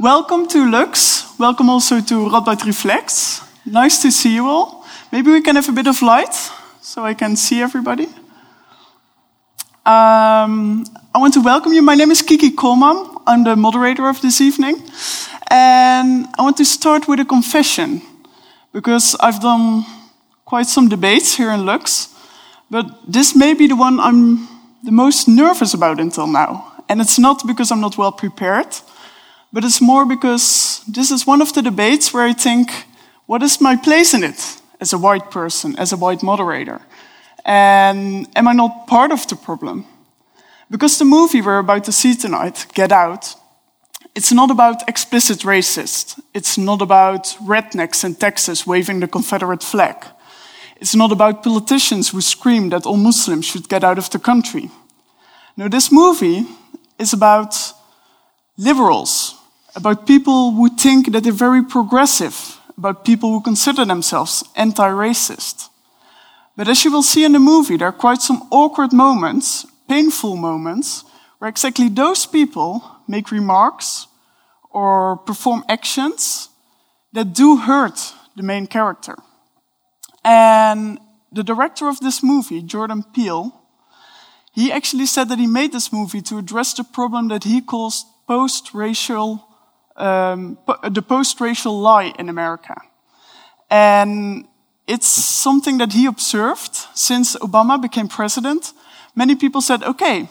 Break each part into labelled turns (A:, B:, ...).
A: Welcome to Lux. Welcome also to Radboud Reflects. Nice to see you all. Maybe we can have a bit of light so I can see everybody. Um, I want to welcome you. My name is Kiki Kolman. I'm the moderator of this evening. And I want to start with a confession because I've done quite some debates here in Lux, but this may be the one I'm the most nervous about until now. And it's not because I'm not well prepared, but it's more because this is one of the debates where I think, what is my place in it as a white person, as a white moderator? And am I not part of the problem? Because the movie we're about to see tonight, Get Out, it's not about explicit racist. It's not about rednecks in Texas waving the Confederate flag. It's not about politicians who scream that all Muslims should get out of the country. No, this movie is about liberals, about people who think that they're very progressive, about people who consider themselves anti racist. But as you will see in the movie, there are quite some awkward moments, painful moments, where exactly those people make remarks or perform actions that do hurt the main character. And the director of this movie, Jordan Peele, he actually said that he made this movie to address the problem that he calls post-racial, um, the post-racial lie in America. And it's something that he observed since Obama became president. Many people said, okay,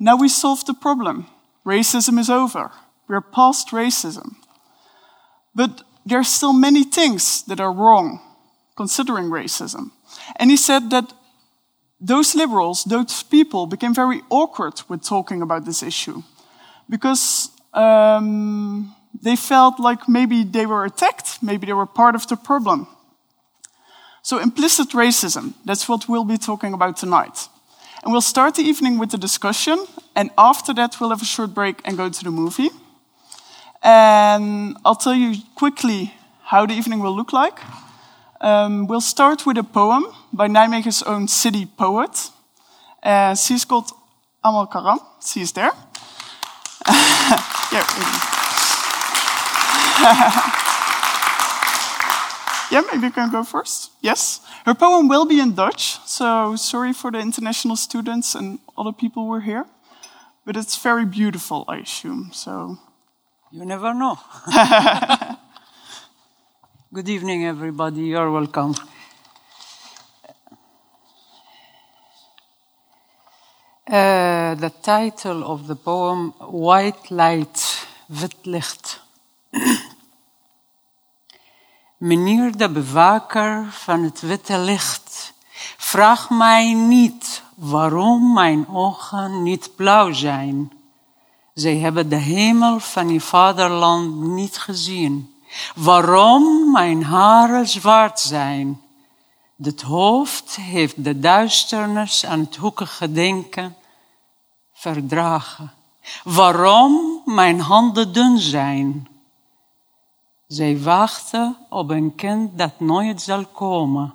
A: now we solved the problem. Racism is over. We're past racism. But there are still many things that are wrong considering racism. And he said that those liberals, those people, became very awkward with talking about this issue because um, they felt like maybe they were attacked, maybe they were part of the problem. So, implicit racism, that's what we'll be talking about tonight. And we'll start the evening with the discussion, and after that, we'll have a short break and go to the movie. And I'll tell you quickly how the evening will look like. Um, we'll start with a poem by Nijmegen's own city poet. Uh, she's called Amal Karam. She is there. Yeah, yeah, maybe you can go first. Yes. Her poem will be in Dutch, so sorry for the international students and other people who are here. But it's very beautiful, I assume. So
B: you never know. Good evening, everybody. You're welcome. Uh, the title of the poem, White Light, Wit Licht. Meneer de bewaker van het witte licht, vraag mij niet waarom mijn ogen niet blauw zijn. Zij hebben de hemel van je vaderland niet gezien. Waarom mijn haren zwart zijn. Het hoofd heeft de duisternis aan het hoekige denken verdragen. Waarom mijn handen dun zijn. Zij wachten op een kind dat nooit zal komen.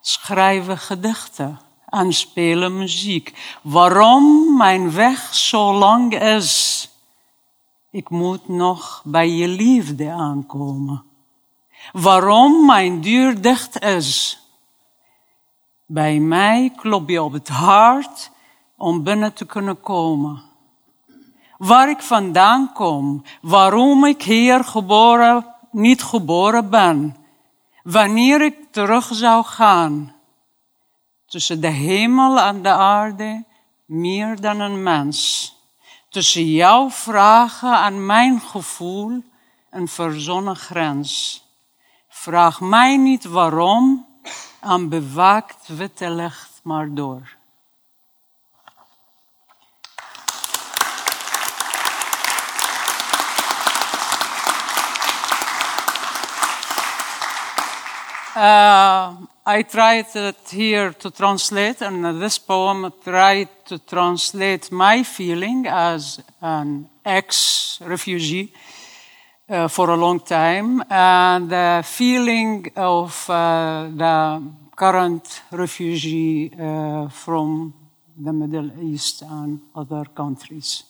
B: Schrijven gedichten, aanspelen muziek. Waarom mijn weg zo lang is. Ik moet nog bij je liefde aankomen. Waarom mijn deur dicht is. Bij mij klop je op het hart om binnen te kunnen komen. Waar ik vandaan kom, waarom ik hier geboren, niet geboren ben, wanneer ik terug zou gaan. Tussen de hemel en de aarde, meer dan een mens tussen jouw vragen en mijn gevoel een verzonnen grens. Vraag mij niet waarom, aan bewaakt witte licht maar door. Uh, I tried it here to translate, and this poem tried to translate my feeling as an ex refugee uh, for a long time, and the feeling of uh, the current refugee uh, from the Middle East and other countries.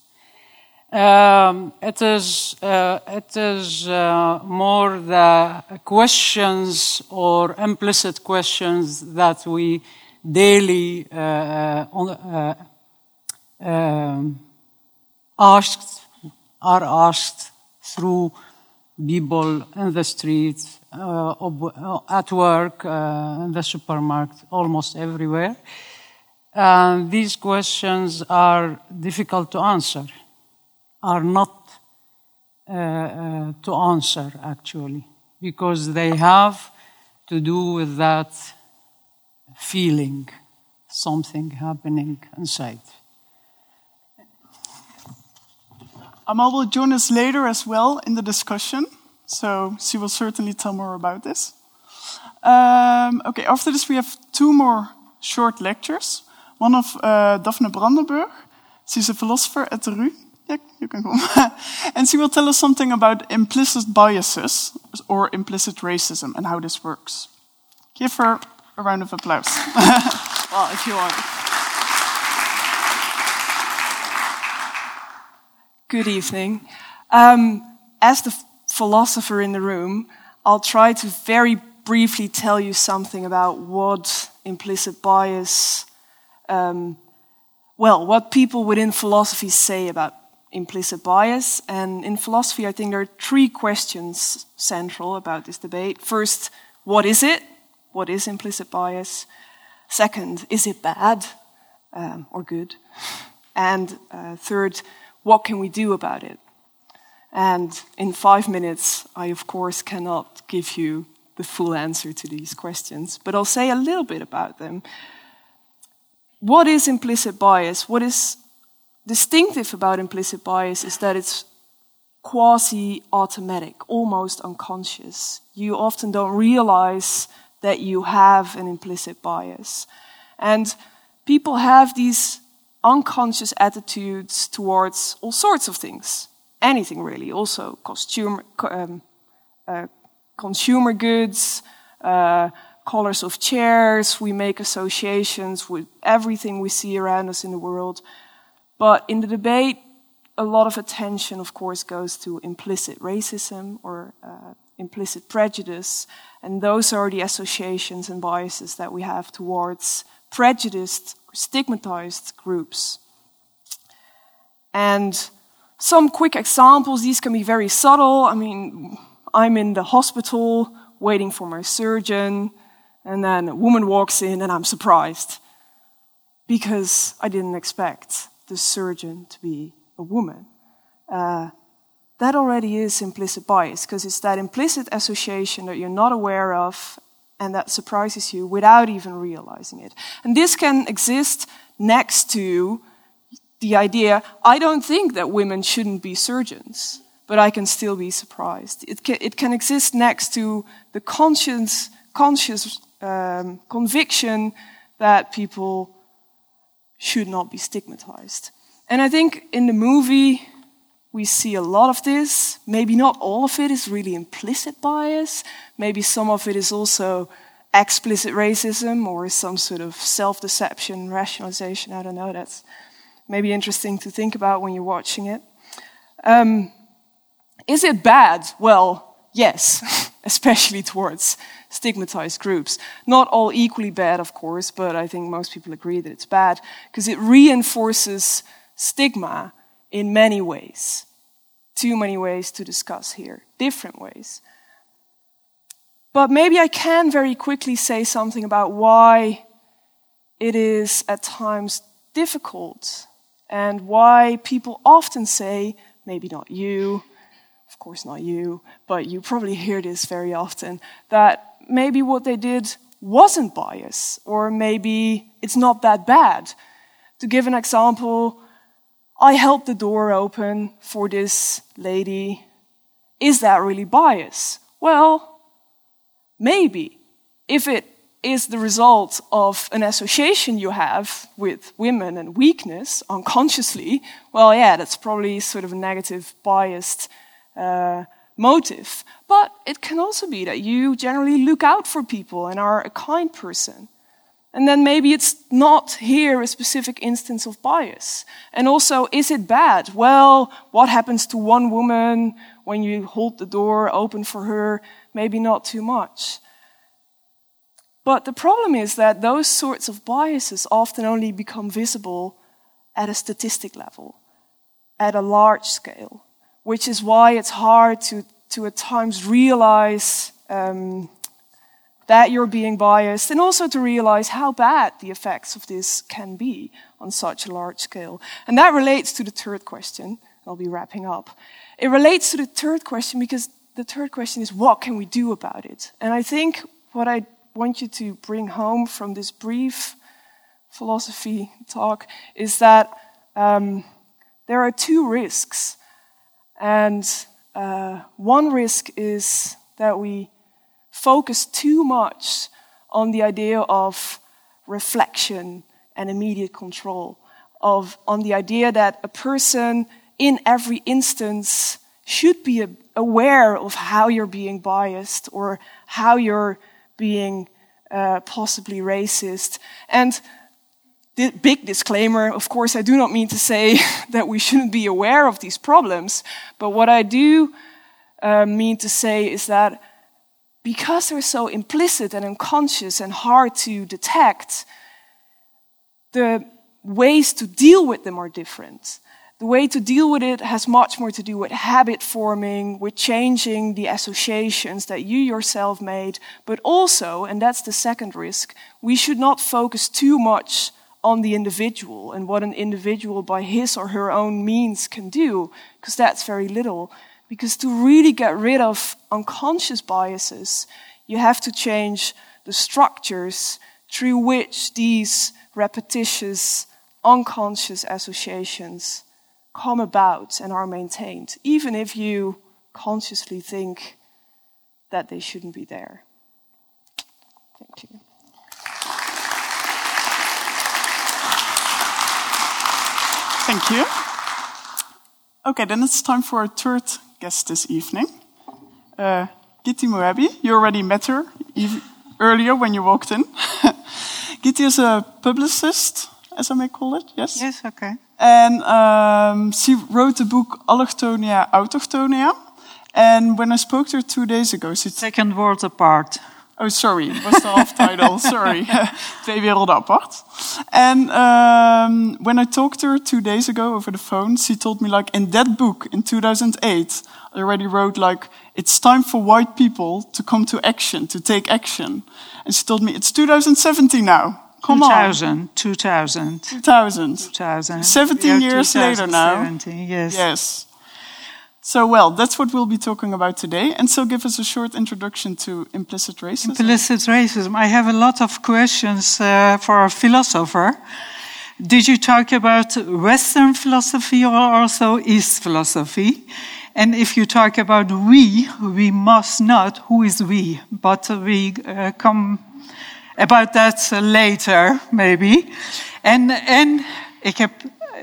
B: Um, it is, uh, it is uh, more the questions or implicit questions that we daily on, um, asked, are asked through people in the streets, uh, uh, at work, uh, in the supermarket, almost everywhere. And these questions are difficult to answer, are not uh, uh, to answer actually, because they have to do with that feeling something happening inside.
A: Amal will join us later as well in the discussion, so she will certainly tell more about this. Um, okay, after this, we have two more short lectures. One of uh, Daphne Brandenburg. She's a philosopher at the RU. Yeah, you can come. and she will tell us something about implicit biases or implicit racism and how this works. Give her a round of applause. well, if you want.
C: Good evening. Um, as the philosopher in the room, I'll try to very briefly tell you something about what implicit bias, um, well, what people within philosophy say about implicit bias. And in philosophy, I think there are three questions central about this debate. First, what is it? What is implicit bias? Second, is it bad um, or good? And uh, third, what can we do about it? And in five minutes, I of course cannot give you the full answer to these questions, but I'll say a little bit about them. What is implicit bias? What is distinctive about implicit bias is that it's quasi automatic, almost unconscious. You often don't realize that you have an implicit bias. And people have these unconscious attitudes towards all sorts of things, anything really, also costume, um, uh, consumer goods, uh, colors of chairs, we make associations with everything we see around us in the world. But in the debate, a lot of attention, of course, goes to implicit racism or uh, implicit prejudice. And those are the associations and biases that we have towards prejudiced stigmatized groups. And some quick examples, these can be very subtle. I mean, I'm in the hospital waiting for my surgeon, and then a woman walks in, and I'm surprised because I didn't expect the surgeon to be a woman. Uh, that already is implicit bias because it's that implicit association that you're not aware of and that surprises you without even realizing it. And this can exist next to the idea I don't think that women shouldn't be surgeons, but I can still be surprised. It can, it can exist next to the conscious, conscious um, conviction that people should not be stigmatized. And I think in the movie, we see a lot of this. Maybe not all of it is really implicit bias. Maybe some of it is also explicit racism or some sort of self deception, rationalization. I don't know. That's maybe interesting to think about when you're watching it. Um, is it bad? Well, yes, especially towards stigmatized groups. Not all equally bad, of course, but I think most people agree that it's bad because it reinforces stigma in many ways. Too many ways to discuss here, different ways. But maybe I can very quickly say something about why it is at times difficult and why people often say, maybe not you, of course not you, but you probably hear this very often, that maybe what they did wasn't bias, or maybe it's not that bad. To give an example, I held the door open for this lady. Is that really bias? Well, maybe. If it is the result of an association you have with women and weakness unconsciously, well, yeah, that's probably sort of a negative, biased uh, motive. But it can also be that you generally look out for people and are a kind person. And then maybe it's not here a specific instance of bias. And also, is it bad? Well, what happens to one woman when you hold the door open for her? Maybe not too much. But the problem is that those sorts of biases often only become visible at a statistic level, at a large scale, which is why it's hard to, to at times realize um, that you're being biased and also to realize how bad the effects of this can be on such a large scale. And that relates to the third question. I'll be wrapping up. It relates to the third question because the third question is what can we do about it? And I think what I want you to bring home from this brief philosophy talk is that um, there are two risks. And uh, one risk is that we focus too much on the idea of reflection and immediate control, of, on the idea that a person in every instance should be aware of how you're being biased or how you're being uh, possibly racist. And the big disclaimer, of course, I do not mean to say that we shouldn't be aware of these problems, but what I do uh, mean to say is that because they're so implicit and unconscious and hard to detect, the ways to deal with them are different. The way to deal with it has much more to do with habit forming, with changing the associations that you yourself made, but also, and that's the second risk, we should not focus too much on the individual and what an individual by his or her own means can do, because that's very little. Because to really get rid of unconscious biases, you have to change the structures through which these repetitious, unconscious associations come about and are maintained, even if you consciously think that they shouldn't be there. Thank you.
A: Thank you. Okay, then it's time for our third guest this evening. Uh, Giti Muebi, you already met her earlier when you walked in. Giti is a publicist, as I may call it, yes?
D: Yes, okay.
A: And um, she wrote the book Allochtonia, Autochtonia. And when I spoke to her two days ago, she...
D: Second world apart.
A: Oh, sorry, was the half title. sorry. Twee werelden apart. And um, when I talked to her two days ago over the phone, she told me, like, in that book in 2008, I already wrote, like, it's time for white people to come to action, to take action. And she told me, it's 2017 now. Come
D: 2000,
A: on.
D: 2000.
A: 2000.
D: 2000.
A: 17 years later now.
D: Yes.
A: Yes. So, well, that's what we'll be talking about today. And so, give us a short introduction to implicit racism.
D: Implicit racism. I have a lot of questions uh, for a philosopher. Did you talk about Western philosophy or also East philosophy? And if you talk about we, we must not, who is we? But we uh, come about that later, maybe. And, and ik heb,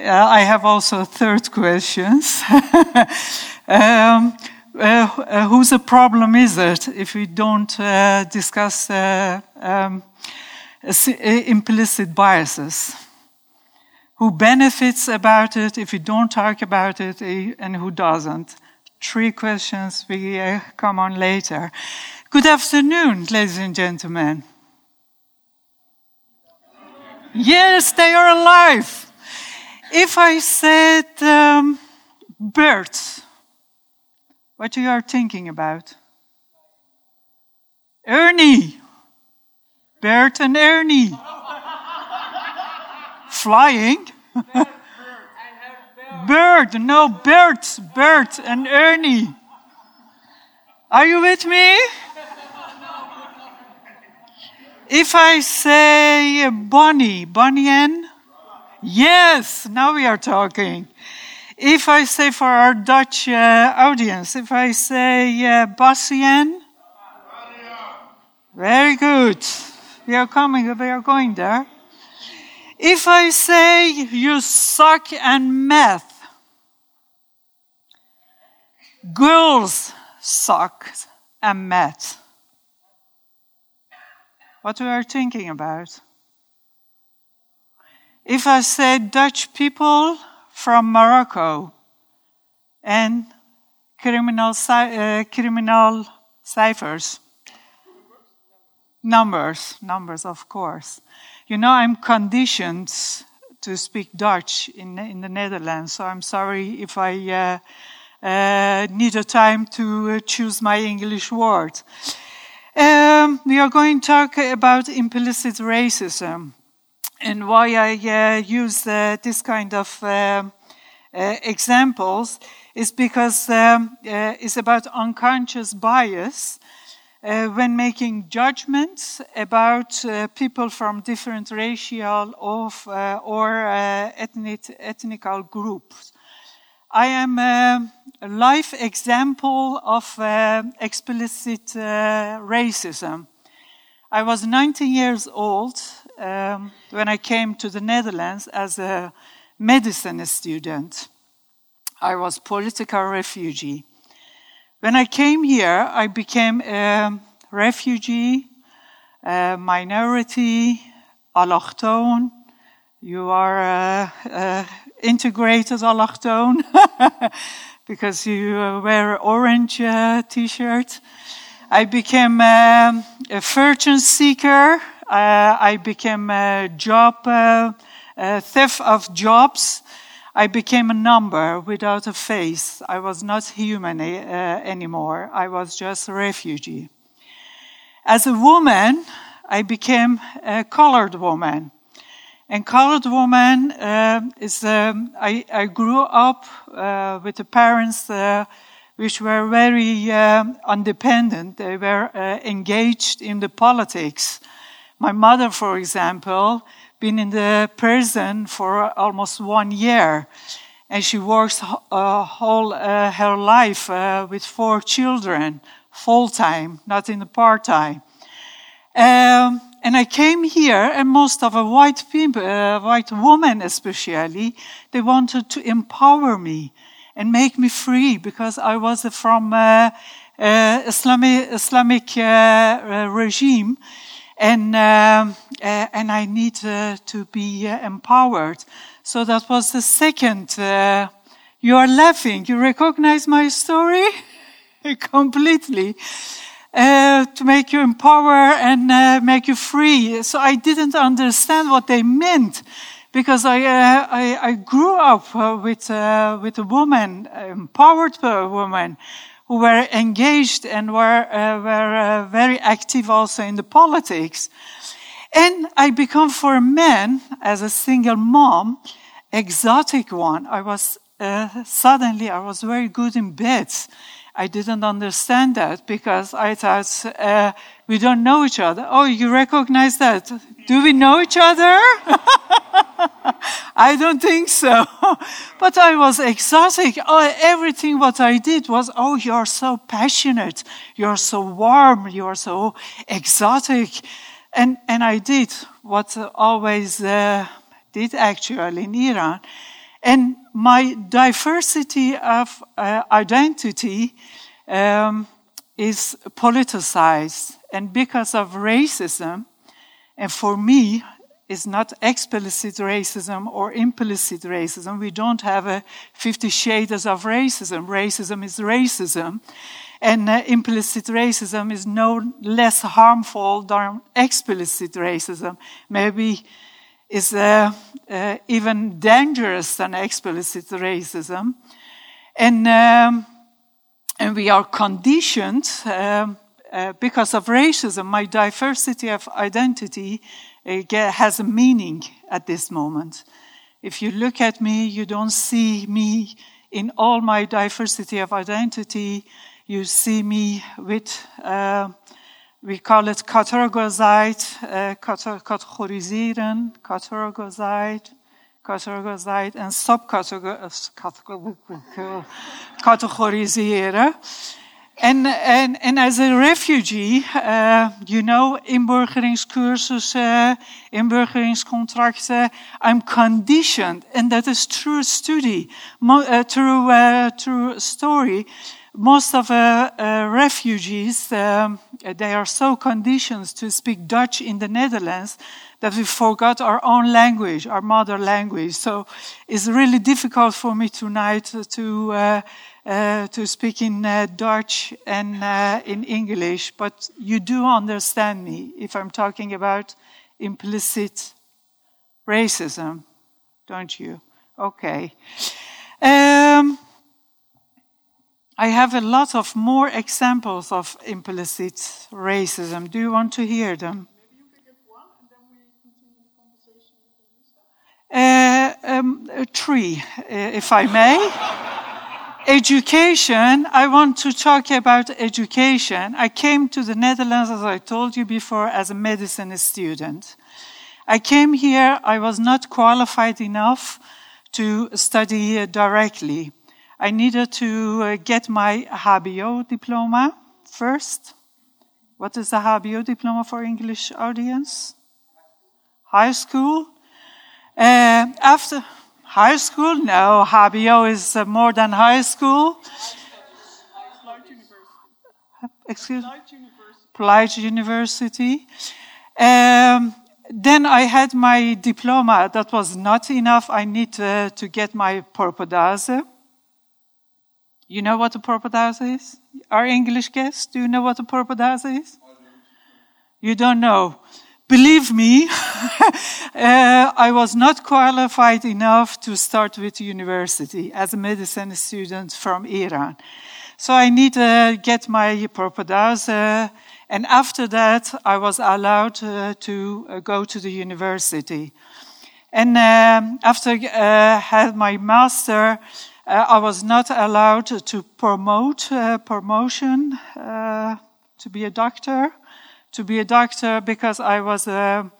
D: I have also a third questions. um, uh, uh, whose problem is it if we don't uh, discuss uh, um, implicit biases? Who benefits about it if we don't talk about it, and who doesn't? Three questions we uh, come on later. Good afternoon, ladies and gentlemen. Yes, they are alive. If I said um, birds, what you are thinking about? Ernie. Bert and Ernie. Flying? bird, no, Bert, Bert and Ernie. Are you with me? If I say Bonnie, Bonnie N? Yes, now we are talking. If I say for our Dutch uh, audience, if I say uh, Bassien? Very good. We are coming, we are going there. If I say you suck and math, girls suck and math what we are thinking about. If I say Dutch people from Morocco and criminal, uh, criminal ciphers, numbers, numbers, of course. You know, I'm conditioned to speak Dutch in, in the Netherlands, so I'm sorry if I uh, uh, need a time to uh, choose my English word. Um, we are going to talk about implicit racism and why I uh, use uh, this kind of uh, examples is because um, it's about unconscious bias when making judgments about people from different racial of, or ethnic, ethnical groups. I am a, a life example of uh, explicit uh, racism. I was 19 years old um, when I came to the Netherlands as a medicine student. I was political refugee. When I came here, I became a refugee, a minority, allochthone. You are uh, integrated allochthone because you wear orange uh, t-shirt. I became um, a fortune seeker. Uh, I became a job uh, uh, theft of jobs. I became a number without a face. I was not human uh, anymore. I was just a refugee. As a woman, I became a colored woman. And colored woman uh, is, um, I, I, grew up uh, with the parents uh, which were very independent. They were engaged in the politics. My mother, for example, been in the prison for almost one year. And she works uh, whole uh, her life uh, with four children, full time, not in the part time. Um, and I came here, and most of a white people, uh, white woman especially, they wanted to empower me and make me free because I was from uh, uh, Islamic, Islamic regime and um, uh, and I need uh, to be uh, empowered. So that was the second. you are laughing. You recognize my story completely. to make you empower and make you free. So I didn't understand what they meant because I, uh, I, I, grew up uh, with, uh, with a woman, empowered woman, who were engaged and were, uh, were uh, very active also in the politics. And I become for a man, as a single mom, exotic one. I was, uh, suddenly I was very good in beds. I didn't understand that because I thought, uh, we don't know each other. Oh, you recognize that? Do we know each other? I don't think so. but I was exotic. Oh, everything what I did was, oh, you're so passionate. You're so warm. You're so exotic. And, and I did what always uh, did actually in Iran. And my diversity of uh, identity um, is politicized. And because of racism, and for me, it's not explicit racism or implicit racism. We don't have a 50 shades of racism. Racism is racism. And uh, implicit racism is no less harmful than explicit racism. Maybe is uh, uh, even dangerous than explicit racism. And, um, and we are conditioned um, uh, because of racism, my diversity of identity has a meaning at this moment. If you look at me, you don't see me in all my diversity of identity. You see me with, uh, we call it categorized, uh, categoriseren, categorized, categorized, and subcategoriseren. En, en as a refugee, uh, you know, inburgeringscursussen, inburgeringscontracten, I'm conditioned, and that is true study, uh, true, uh, true story. most of refugees, um, they are so conditioned to speak Dutch in the Netherlands that we forgot our own language, our mother language. So it's really difficult for me tonight to to speak in uh, Dutch and uh, in English, but you do understand me if I'm talking about implicit racism, don't you? Okay. Um, I have a lot of more examples of implicit racism. Do you want to hear them? Maybe you can give one, and then we continue the conversation. Uh, um, uh, if I may. Education, I want to talk about education. I came to the Netherlands, as I told you before, as a medicine student. I came here, I was not qualified enough to study directly. I needed to uh, get my HBO diploma first. What is the HBO diploma for English audience? High school. Uh, after high school, no, HBO is uh, more than high school. Excuse me? Plage University. Um, then I had my diploma. That was not enough. I need uh, to get my propedeuse. You know what a propedeuse is? Our English guests, do you know what a propedeuse is? You don't know. Believe me, uh, I was not qualified enough to start with university as a medicine student from Iran. So I need to get my propedeuse, uh, and after that, I was allowed uh, to uh, go to the university. And um, after uh, had my master, uh, I was not allowed to promote uh, promotion uh, to be a doctor, to be a doctor because I was a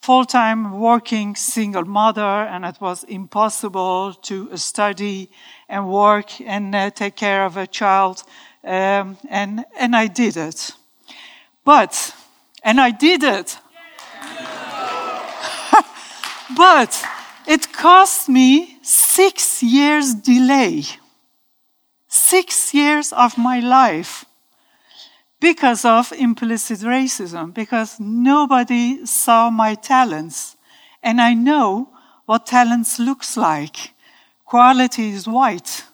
D: full-time working single mother and it was impossible to study and work and uh, take care of a child. Um, and, and I did it. But, and I did it. but it cost me six years delay. Six years of my life because of implicit racism, because nobody saw my talents. And I know what talents looks like. Quality is white.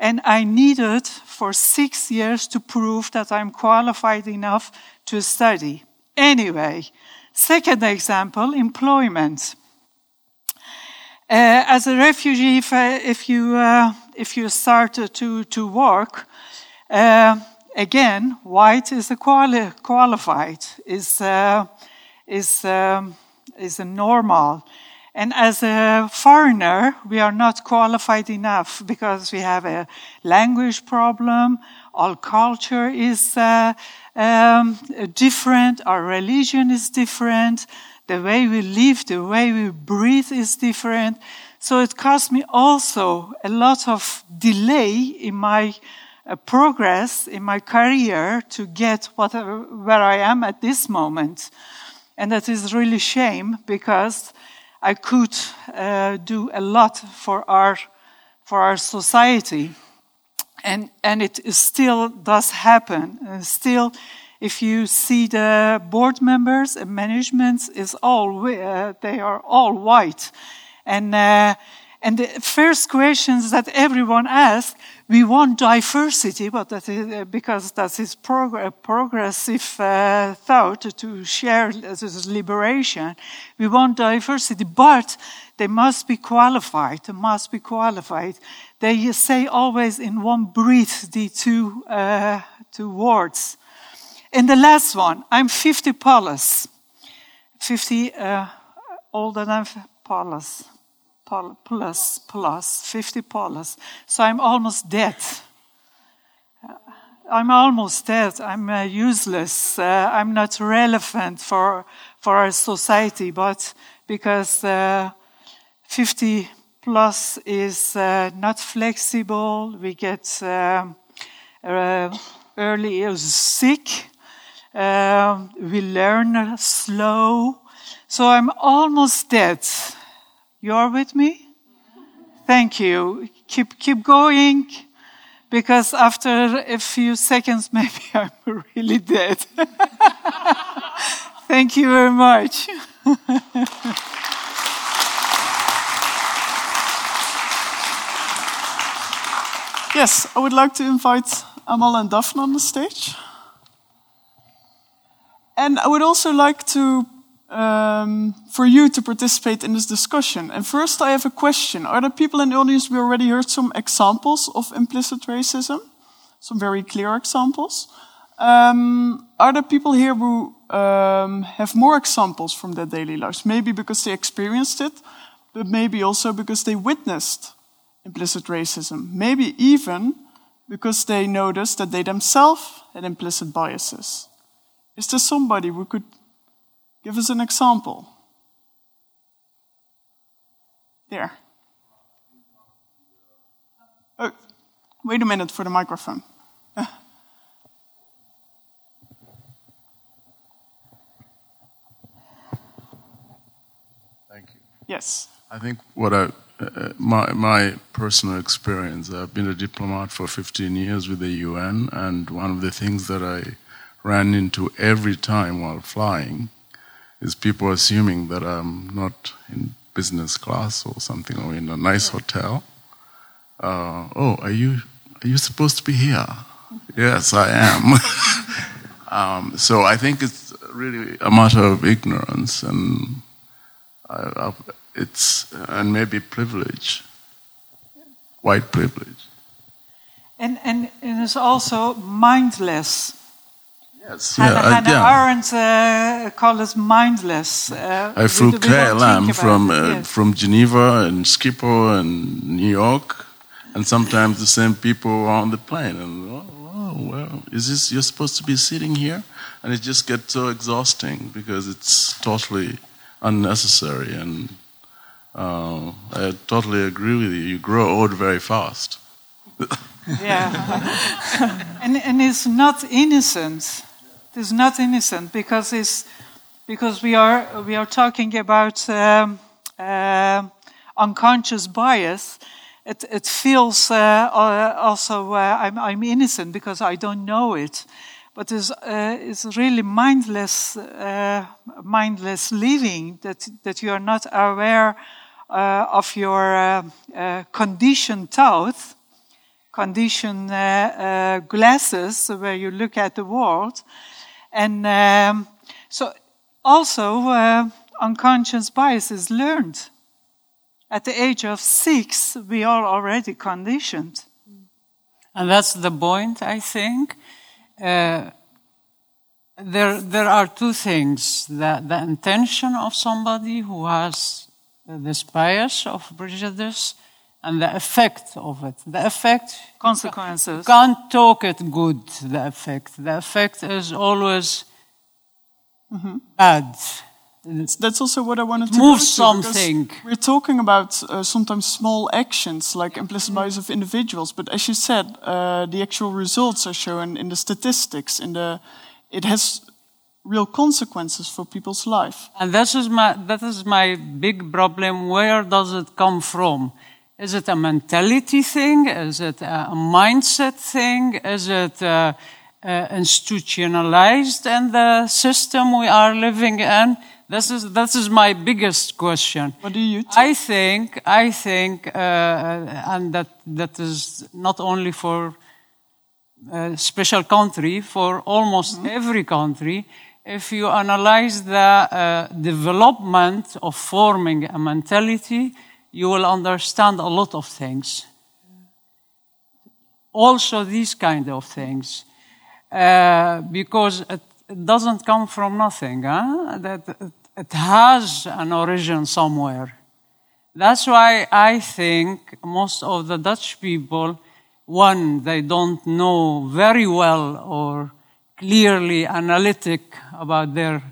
D: And I needed for six years to prove that I'm qualified enough to study. Anyway, second example, employment. Uh, as a refugee, if, uh, if you uh, if you start to to work, uh, again, white is a quali- qualified is uh, is um, is a normal, and as a foreigner, we are not qualified enough because we have a language problem. Our culture is uh, um, different. Our religion is different the way we live, the way we breathe is different. So it cost me also a lot of delay in my uh, progress in my career to get what, uh, where I am at this moment. And that is really shame because I could uh, do a lot for our, for our society. And, and it still does happen. And still, if you see the board members and management is all uh, they are all white and uh, and the first questions that everyone asks we want diversity but that is uh, because that is prog- progressive uh, thought to share this liberation. We want diversity but they must be qualified they must be qualified. They say always in one breath the two uh, two words. And the last one, I'm 50 plus. 50 uh, older than plus, plus, plus, 50 plus. So I'm almost dead. I'm almost dead. I'm uh, useless. Uh, I'm not relevant for, for our society, but because uh, 50 plus is uh, not flexible, we get um, uh, early sick uh, we learn slow. So I'm almost dead. You are with me? Thank you. Keep, keep going because after a few seconds, maybe I'm really dead. Thank you very much.
A: Yes, I would like to invite Amal and Daphne on the stage. And I would also like to, um, for you to participate in this discussion. And first, I have a question. Are there people in the audience, we already heard some examples of implicit racism, some very clear examples. Um, are there people here who um, have more examples from their daily lives? Maybe because they experienced it, but maybe also because they witnessed implicit racism. Maybe even because they noticed that they themselves had implicit biases. Is there somebody who could give us an example? There. Oh, wait a minute for the microphone.
E: Thank you.
A: Yes.
E: I think what I, uh, my, my personal experience, I've been a diplomat for 15 years with the UN, and one of the things that I ran into every time while flying is people assuming that I'm not in business class or something, or in a nice hotel. Uh, oh, are you, are you supposed to be here? yes, I am. um, so I think it's really a matter of ignorance and I, I, it's and maybe privilege, white privilege.
D: And, and it is also mindless.
E: Yes,
D: Hannah,
E: yeah,
D: Hannah
E: yeah.
D: Arendt uh, called it mindless. Uh,
E: I flew
D: we don't think
E: KLM
D: about
E: from uh,
D: yes.
E: from Geneva and Schiphol and New York, and sometimes the same people are on the plane. And oh, oh, well, is this you're supposed to be sitting here? And it just gets so exhausting because it's totally unnecessary. And uh, I totally agree with you. You grow old very fast.
D: Yeah. and, and it's not innocent. It's not innocent because it's because we are we are talking about um, uh, unconscious bias. It, it feels uh, uh, also uh, I'm, I'm innocent because I don't know it, but it's, uh, it's really mindless uh, mindless living that that you are not aware uh, of your conditioned thought condition uh, glasses where you look at the world. And um, so also uh, unconscious bias is learned. At the age of six, we are already conditioned.
B: And that's the point, I think. Uh, there, there are two things the, the intention of somebody who has this bias of prejudice and the effect of it. The effect,
D: Consequences.
B: can't talk it good, the effect. The effect is always bad.
A: That's also what I wanted to
B: Move
A: to,
B: something.
A: We're talking about uh, sometimes small actions like implicit bias of individuals, but as you said, uh, the actual results are shown in the statistics. In the, it has real consequences for people's life.
B: And this is my, that is my big problem. Where does it come from? Is it a mentality thing? Is it a mindset thing? Is it uh, uh, institutionalized in the system we are living in? This is, this is my biggest question.
A: What do you think?
B: I think, I think, uh, and that, that is not only for a special country, for almost every country, if you analyze the uh, development of forming a mentality, you will understand a lot of things. Also, these kind of things. Uh, because it, it doesn't come from nothing. Huh? That it, it has an origin somewhere. That's why I think most of the Dutch people, one, they don't know very well or clearly analytic about their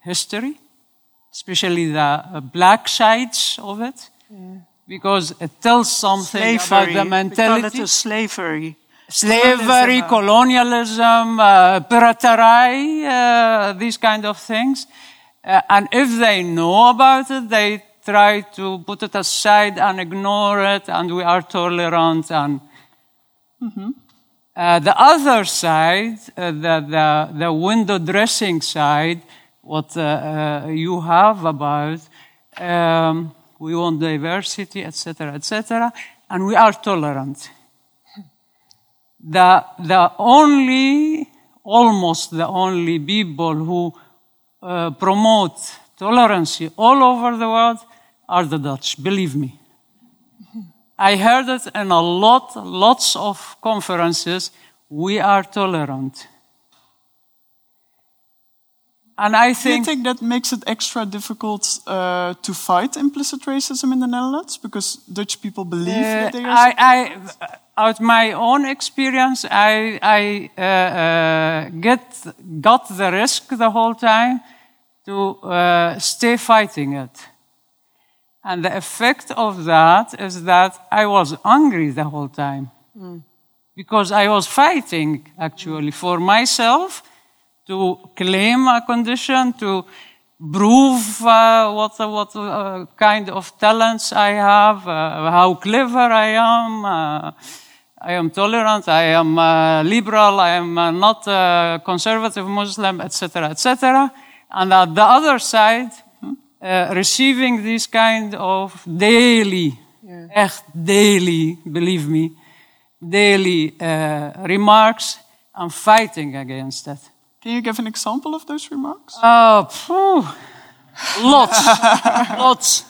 B: history, especially the uh, black sides of it, because it tells something
D: Slavery.
B: about the
D: We
B: mentality
D: call it slavery.
B: slavery,
D: Colonialism.
B: colonialism, uh, piraterie, uh, these kind of things. Uh, and if they know about it, they try to put it aside and ignore it, and we are tolerant. And Uh, the other side, uh, the, the, the window dressing side, what uh, uh, you have about, um, we want diversity, etc., etc., and we are tolerant. The, the only, almost the only people who uh, promote tolerance all over the world are the Dutch, believe me. I heard it in a lot, lots of conferences. We are tolerant. And I
A: Do you
B: think,
A: think that makes it extra difficult uh, to fight implicit racism in the Netherlands because Dutch people believe
B: uh,
A: that they are?
B: I, I, out my own experience, I, I uh, uh, get, got the risk the whole time to uh, stay fighting it. And the effect of that is that I was angry the whole time. Because I was fighting actually for myself to claim a condition, to prove uh, what, what uh, kind of talents I have, uh, how clever I am. Uh, I am tolerant, I am uh, liberal, I am uh, not a conservative Muslim, etc., etc. And at the other side, uh, receiving this kind of daily, echt daily, believe me, daily uh, remarks and fighting against it.
A: Can you give an example of those remarks?
B: Oh, phew. lots, lots.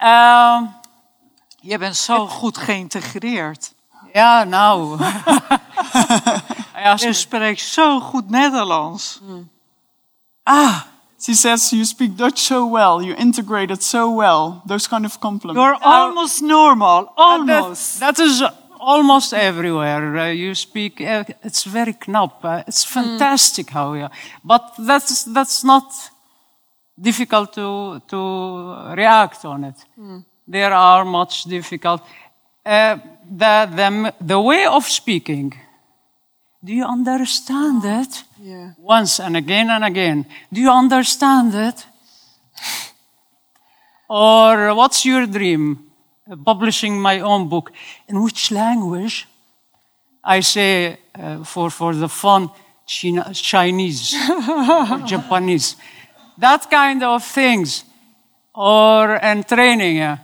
B: Um,
D: Je bent zo goed geïntegreerd.
B: ja, nou.
D: Je spreekt zo goed Nederlands.
B: ah,
A: She says you speak Dutch so well, you integrate it so well. Those kind of compliments.
D: You're almost normal. Almost.
B: that is almost everywhere. Uh, you speak, uh, it's very knap. Uh, it's fantastic how you, but that's, that's not difficult to, to react on it. There are much difficult. Uh, the, the, the way of speaking, do you understand it?
C: Yeah.
B: Once and again and again. Do you understand it? Or what's your dream? Publishing my own book. In which language? I say uh, for, for the fun, China, Chinese or Japanese. That kind of things. Or and training. uh,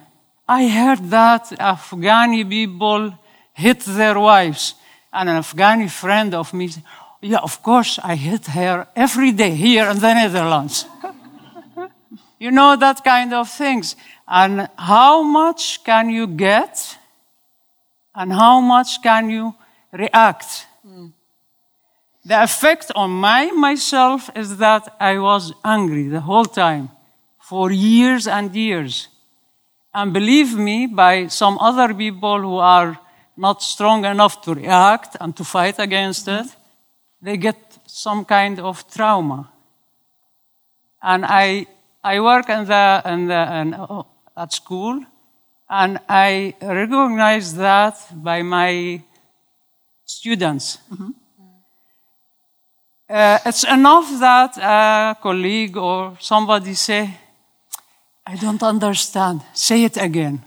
B: I heard that Afghani people hit their wives. And an Afghani friend of me said, Yeah, of course, I hit her every day here in the Netherlands. you know, that kind of things. And how much can you get? And how much can you react? Hmm. The effect on my myself is that I was angry the whole time for years and years. And believe me, by some other people who are not strong enough to react and to fight against hmm. it, they get some kind of trauma. And I, I work in the, in the, in, at school, and I recognize that by my students. Uh, it's enough that a colleague or somebody say, I don't understand. Say it again.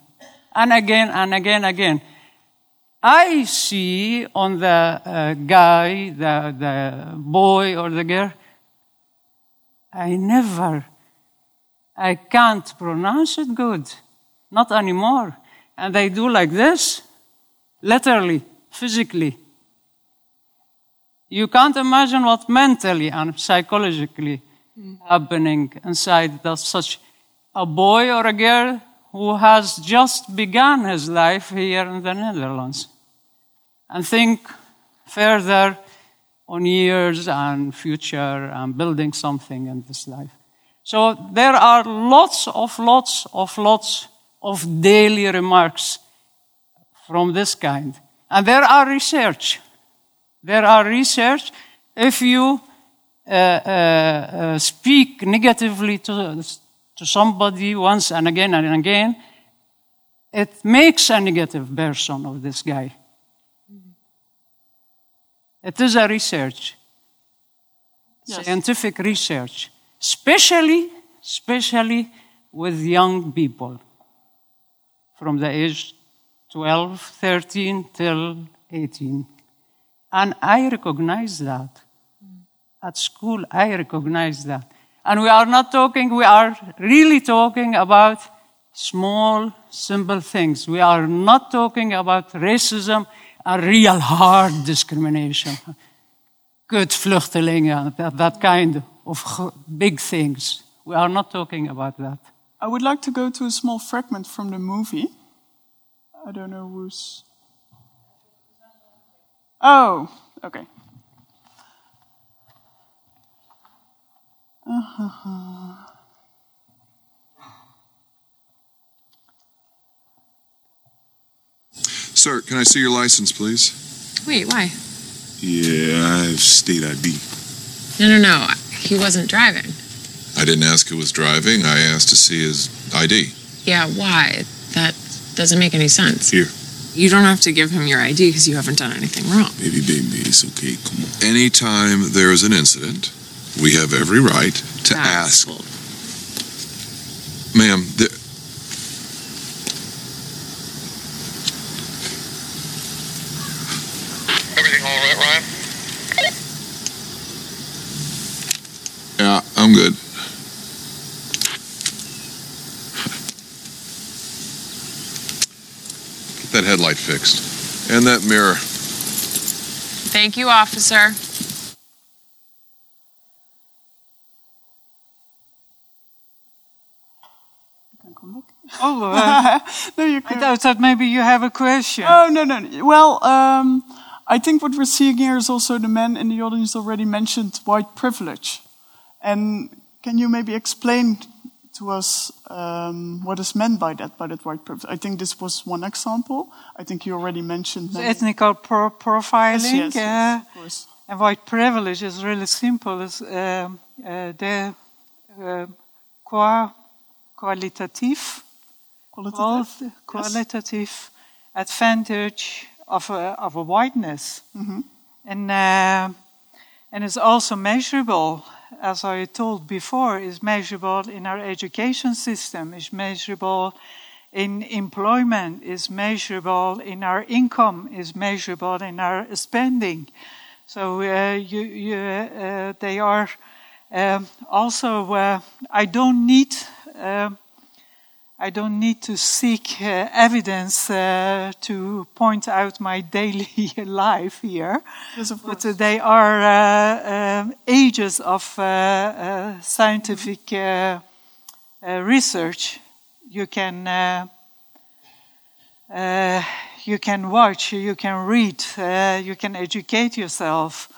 B: And again and again again. I see on the uh, guy, the, the boy or the girl, I never, I can't pronounce it good. Not anymore. And they do like this, literally, physically. You can't imagine what mentally and psychologically happening inside that such a boy or a girl who has just begun his life here in the Netherlands and think further on years and future and building something in this life. So there are lots of lots of lots of daily remarks from this kind. And there are research. There are research. If you uh, uh, uh, speak negatively to, to somebody once and again and again, it makes a negative person of this guy. It is a research,
A: Yes.
B: scientific research, especially, especially with young people from the age 12, 13 till 18. And I recognize that. At school, I recognize that. And we are not talking, we are really talking about small, simple things. We are not talking about racism and real hard discrimination. Good vluchtelingen, that, that kind of big things. We are not talking about that.
A: I would like to go to a small fragment from the movie. I don't know who's. Oh, okay.
F: Sir, can I see your license, please?
G: Wait, why?
F: Yeah, I have state ID.
G: No, no, no. He wasn't driving.
F: I didn't ask who was driving. I asked to see his ID.
G: Yeah, why? That doesn't make any sense.
F: Here.
G: You don't have to give him your ID because you haven't done anything wrong.
F: Baby, baby, it's okay. Come on. Anytime there is an incident, we have every right to
G: That's
F: ask.
G: bull-
F: Ma'am, the,
H: Everything all right, Ryan?
F: yeah, I'm good. Get that headlight fixed. And that mirror.
G: Thank you, officer.
D: Oh, uh,
A: No, you
D: I
A: can.
D: thought that maybe you have a question.
A: Oh, no, no. no. Well, um, I think what we're seeing here is also the men in the audience already mentioned white privilege. And can you maybe explain to us um, what is meant by that, by that white privilege? I think this was one example. I think you already mentioned many.
D: Ethnical pro- profiling
A: Yes, yes,
D: uh,
A: yes, of course.
D: and white privilege is really simple. It's um, uh, the uh, qua- qualitative,
A: Qualitative.
D: qual- qualitative advantage of a, of a whiteness.
A: Mhm.
D: And, uh, and it's also measurable, as I told before, is measurable in our education system, is measurable in employment, is measurable in our income, is measurable in our spending. So uh, you, you, uh, they are um, also. Uh, I don't need. I don't need to seek uh, evidence uh, to point out my daily life here,
A: Yes, of
D: but uh, they are uh, um, ages of uh, uh, scientific research. You can uh, uh, you can watch, you can read, you can educate yourself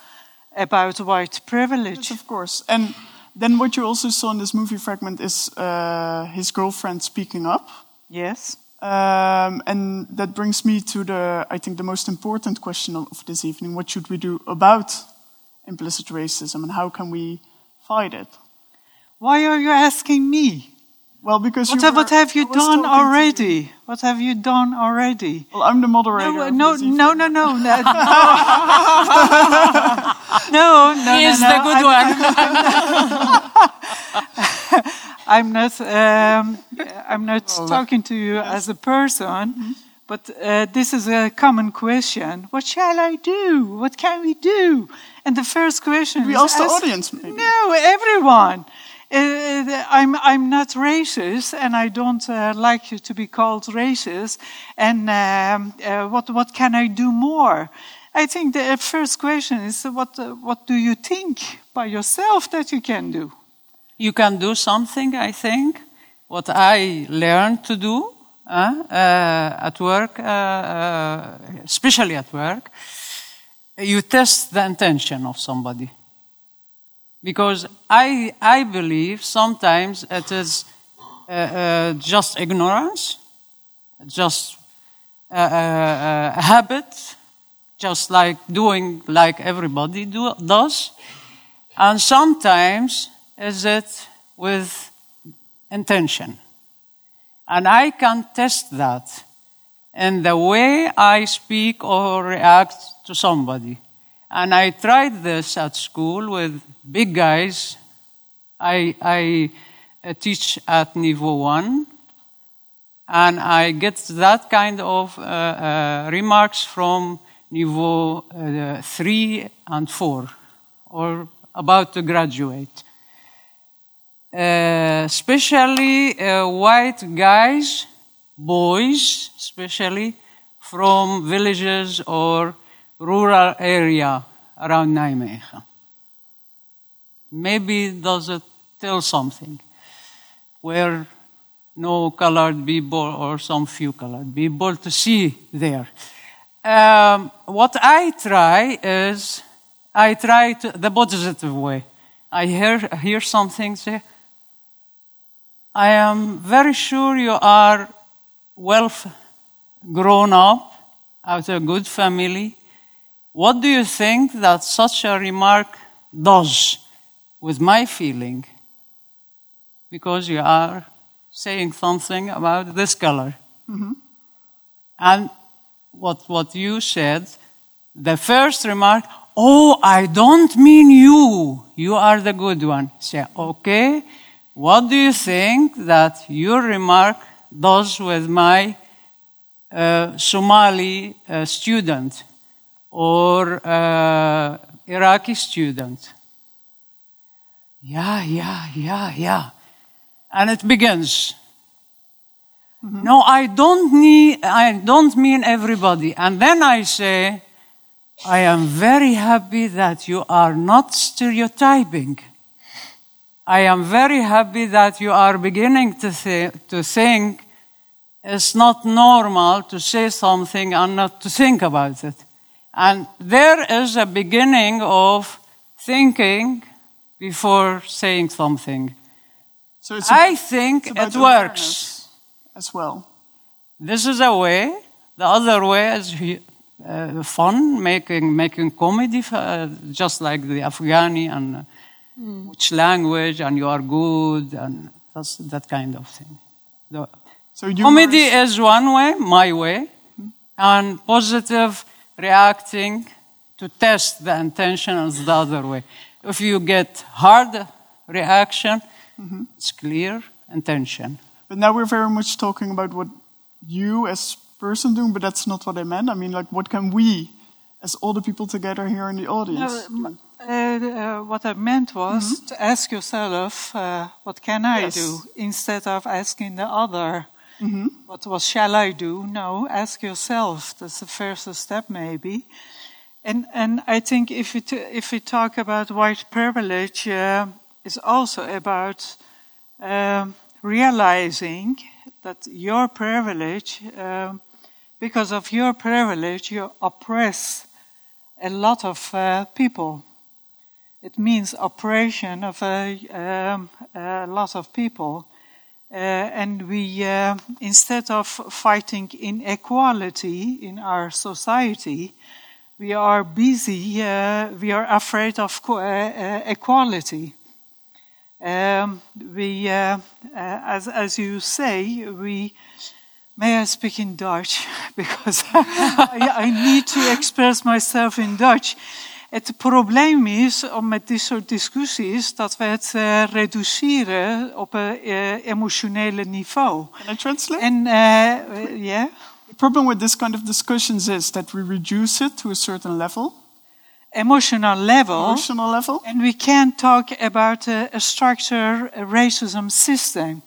D: about white privilege.
A: Yes, of course. And then what you also saw in this movie fragment is uh, his girlfriend speaking up.
D: Yes.
A: Um, and that brings me to the, I think, the most important question of, of this evening. What should we do about implicit racism and how can we fight it?
D: Why are you asking me?
A: Well, because
D: What
A: you
D: have,
A: were-
D: what have you done
A: talking you.
D: already? What have you done already?
A: Well, I'm the moderator.
D: No, no, no, no, no, no, no, no, no,
B: He
D: no,
B: is
D: no.
B: the good
D: I'm,
B: one.
D: I'm not. Um, I'm not talking to you as a person,
A: Mm-hmm.
D: but uh, this is a common question. What shall I do? What can we do? And the first question
A: We
D: is
A: ask the
D: ask-
A: audience, maybe.
D: No, everyone. Uh, I'm I'm not racist, and I don't uh, like to be called racist. And um, uh, what what can I do more? I think the first question is what uh, what do you think by yourself that you can do?
B: you can do something, I think. What I learned to do uh, uh, at work, uh, uh, especially at work, you test the intention of somebody. Because I, I believe sometimes it is uh, uh, just ignorance, just uh, uh, uh, habit, just like doing like everybody do, does. And sometimes is it with intention. And I can test that in the way I speak or react to somebody. And I tried this at school with big guys. I, I uh, teach at niveau one. And I get that kind of uh, uh, remarks from niveau uh, three and four, or about to graduate. Uh, especially white guys, boys, especially from villages or rural area around Nijmegen. Maybe does it tell something where no colored people or some few colored people to see there. Um, what I try is I try to, the positive way. I hear, hear something say, I am very sure you are well grown up, out of a good family. What do you think that such a remark does with my feeling? Because you are saying something about this color. And what, what you said, the first remark, oh, I don't mean you. You are the good one. Say, okay, what do you think that your remark does with my uh, Somali uh, student or uh, Iraqi student? Yeah, yeah, yeah, yeah. And it begins. No, I don't need, I don't mean everybody. And then I say, I am very happy that you are not stereotyping. I am very happy that you are beginning to, th- to think it's not normal to say something and not to think about it. And there is a beginning of thinking before saying something.
A: So it's,
B: I think
A: it's
B: it works.
A: as well.
B: This is a way. The other way is uh, fun, making making comedy, uh, just like the Afghani and uh, which language, and you are good, and that's that kind of thing. The,
A: So
B: comedy is one way, my way, and positive reacting to test the intention is the other way. If you get hard reaction, it's clear intention.
A: But now we're very much talking about what you as person doing, but that's not what I meant. I mean, like, what can we, as all the people together here in the audience,
D: No? Uh, uh, what I meant was to ask yourself, uh, what can I
A: Yes.
D: do? Instead of asking the other,
A: Mm-hmm.
D: what, what shall I do? No, ask yourself. That's the first step, maybe. And, and I think if we, t- if we talk about white privilege, uh, it's also about um, realizing that your privilege, um, because of your privilege, you oppress a lot of uh, people. It means oppression of a, um, a lot of people. Uh, and we, uh, instead of fighting inequality in our society, we are busy, uh, we are afraid of uh, uh, equality. Um, we, uh, as, as you say, we, may I speak in Dutch? Because I, I need to express myself in Dutch. Het probleem is, om met dit soort discussies, dat we het eh, reduceren op een eh, emotionele niveau.
A: Can I translate?
D: En, eh, ja,
A: the problem with this kind of discussions is that we reduce it to a certain level,
D: emotional level.
A: emotional level.
D: And we can't talk about a, a structure a racism system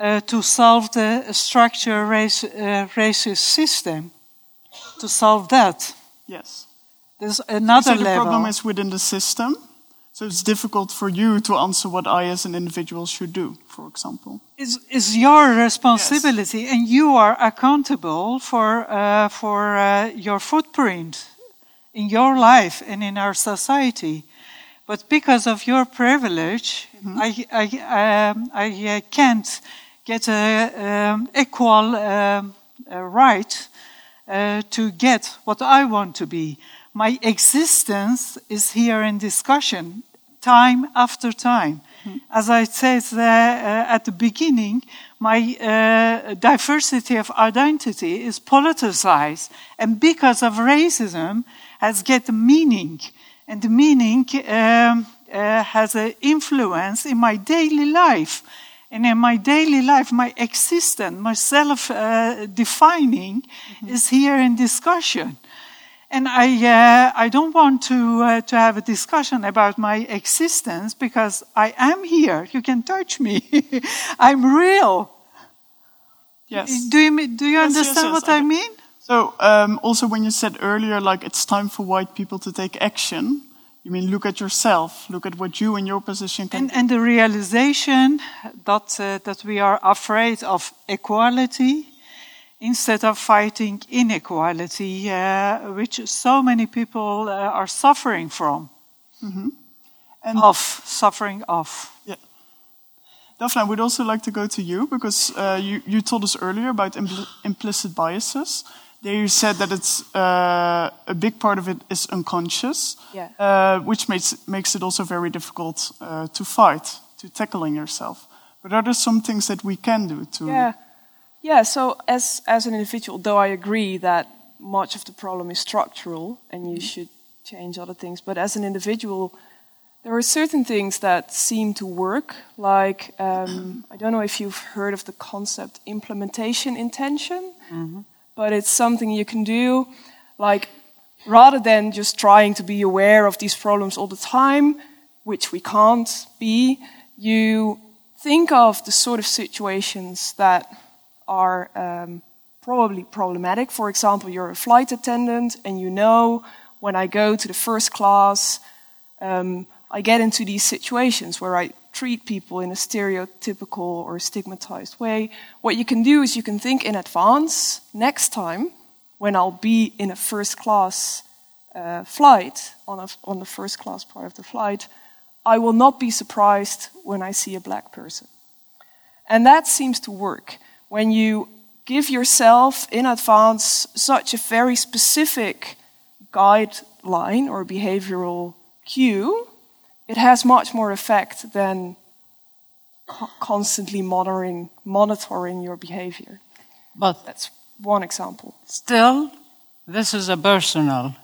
D: uh, to solve the structure race, uh, racist system. To solve that,
A: Yes.
D: There's
A: So the
D: level.
A: problem is within the system. So it's difficult for you to answer what I, as an individual, should do, for example.
D: is, is your responsibility, and you are accountable for, uh, for uh, your footprint in your life and in our society. But because of your privilege, I, I, um, I uh, can't get a um, equal um, uh, right uh, to get what I want to be. My existence is here in discussion time after time. As I said uh, uh, at the beginning, my uh, diversity of identity is politicized, and because of racism, has get meaning, and the meaning um, uh, has an influence in my daily life. And in my daily life, my existence, my self uh, defining is here in discussion. And I, uh, I don't want to, uh, to have a discussion about my existence because I am here. You can touch me. I'm real.
A: Yes.
D: Do you, do you
A: Yes, yes,
D: understand
A: yes,
D: what
A: I
D: I mean?
A: So um, also when you said earlier, like it's time for white people to take action, you mean look at yourself, look at what you in your position can
D: And, and the realization that, uh, that we are afraid of equality instead of fighting inequality, uh, which so many people uh, are suffering from.
A: And-
D: of, suffering of.
A: Daphne, I would also like to go to you because uh, you, you told us earlier about impl- implicit biases. There you said that it's uh, a big part of it is unconscious,
C: Yeah.
A: uh, which makes makes it also very difficult uh, to fight, to tackling yourself. But are there some things that we can do to?
C: Yeah, yeah. So as as an individual, though I agree that much of the problem is structural and you should change other things, but as an individual, there are certain things that seem to work. Like um, I don't know if you've heard of the concept implementation intention, but it's something you can do, like rather than just trying to be aware of these problems all the time, which we can't be, you think of the sort of situations that are um, probably problematic. For example, you're a flight attendant and you know when I go to the first class, um, I get into these situations where I treat people in a stereotypical or stigmatized way. What you can do is you can think in advance next time when I'll be in a first class uh, flight, on, a, on the first class part of the flight, I will not be surprised when I see a black person. And that seems to work. When you give yourself in advance such a very specific guideline or behavioral cue, it has much more effect than co- constantly monitoring, monitoring your behavior.
B: But
C: That's one example.
B: still, this is a personal.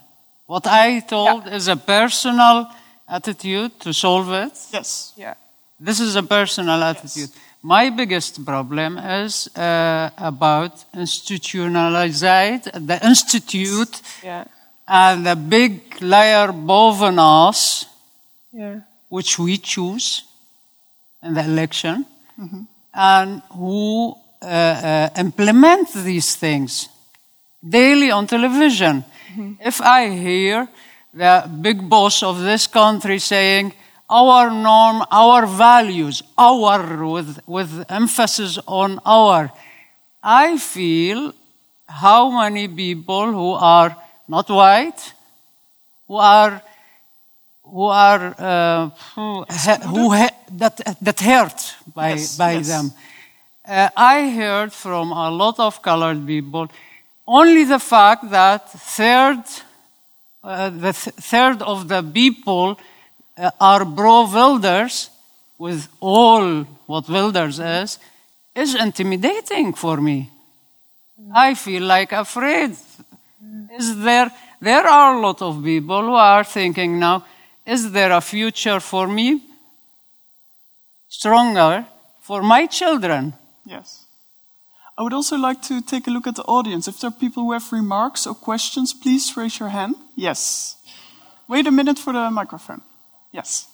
B: What I told is a personal attitude to solve it.
A: Yes.
C: Yeah.
B: This is a personal attitude. My biggest problem is uh, about institutionalized, the institute,
C: Yeah.
B: and the big layer boven us,
C: Yeah.
B: which we choose in the election, and who uh, uh, implement these things daily on television. If I hear the big boss of this country saying, our norm, our values, our, with, with emphasis on our, I feel how many people who are not white, who are who are uh, who, who that that hurt by
A: Yes,
B: by
A: yes.
B: them. Uh, I heard from a lot of colored people only the fact that third uh, the th- third of the people uh, are pro Wilders, with all what Wilders is, is intimidating for me. I feel like afraid. Is there? There are a lot of people who are thinking now: Is there a future for me? Stronger for my children.
A: Yes. I would also like to take a look at the audience. If there are people who have remarks or questions, please raise your hand. Yes. Wait a minute for the microphone. Yes.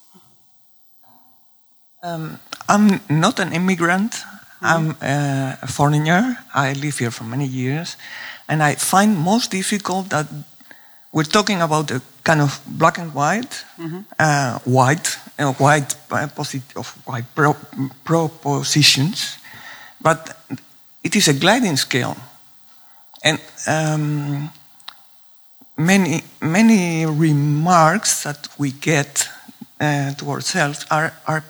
H: Um, I'm not an immigrant. I'm a foreigner. I live here for many years, and I find most difficult that we're talking about a kind of black and white, uh, white, uh, white posit- of white pro- propositions, but it is a gliding scale, and um, many many remarks that we get to ourselves are are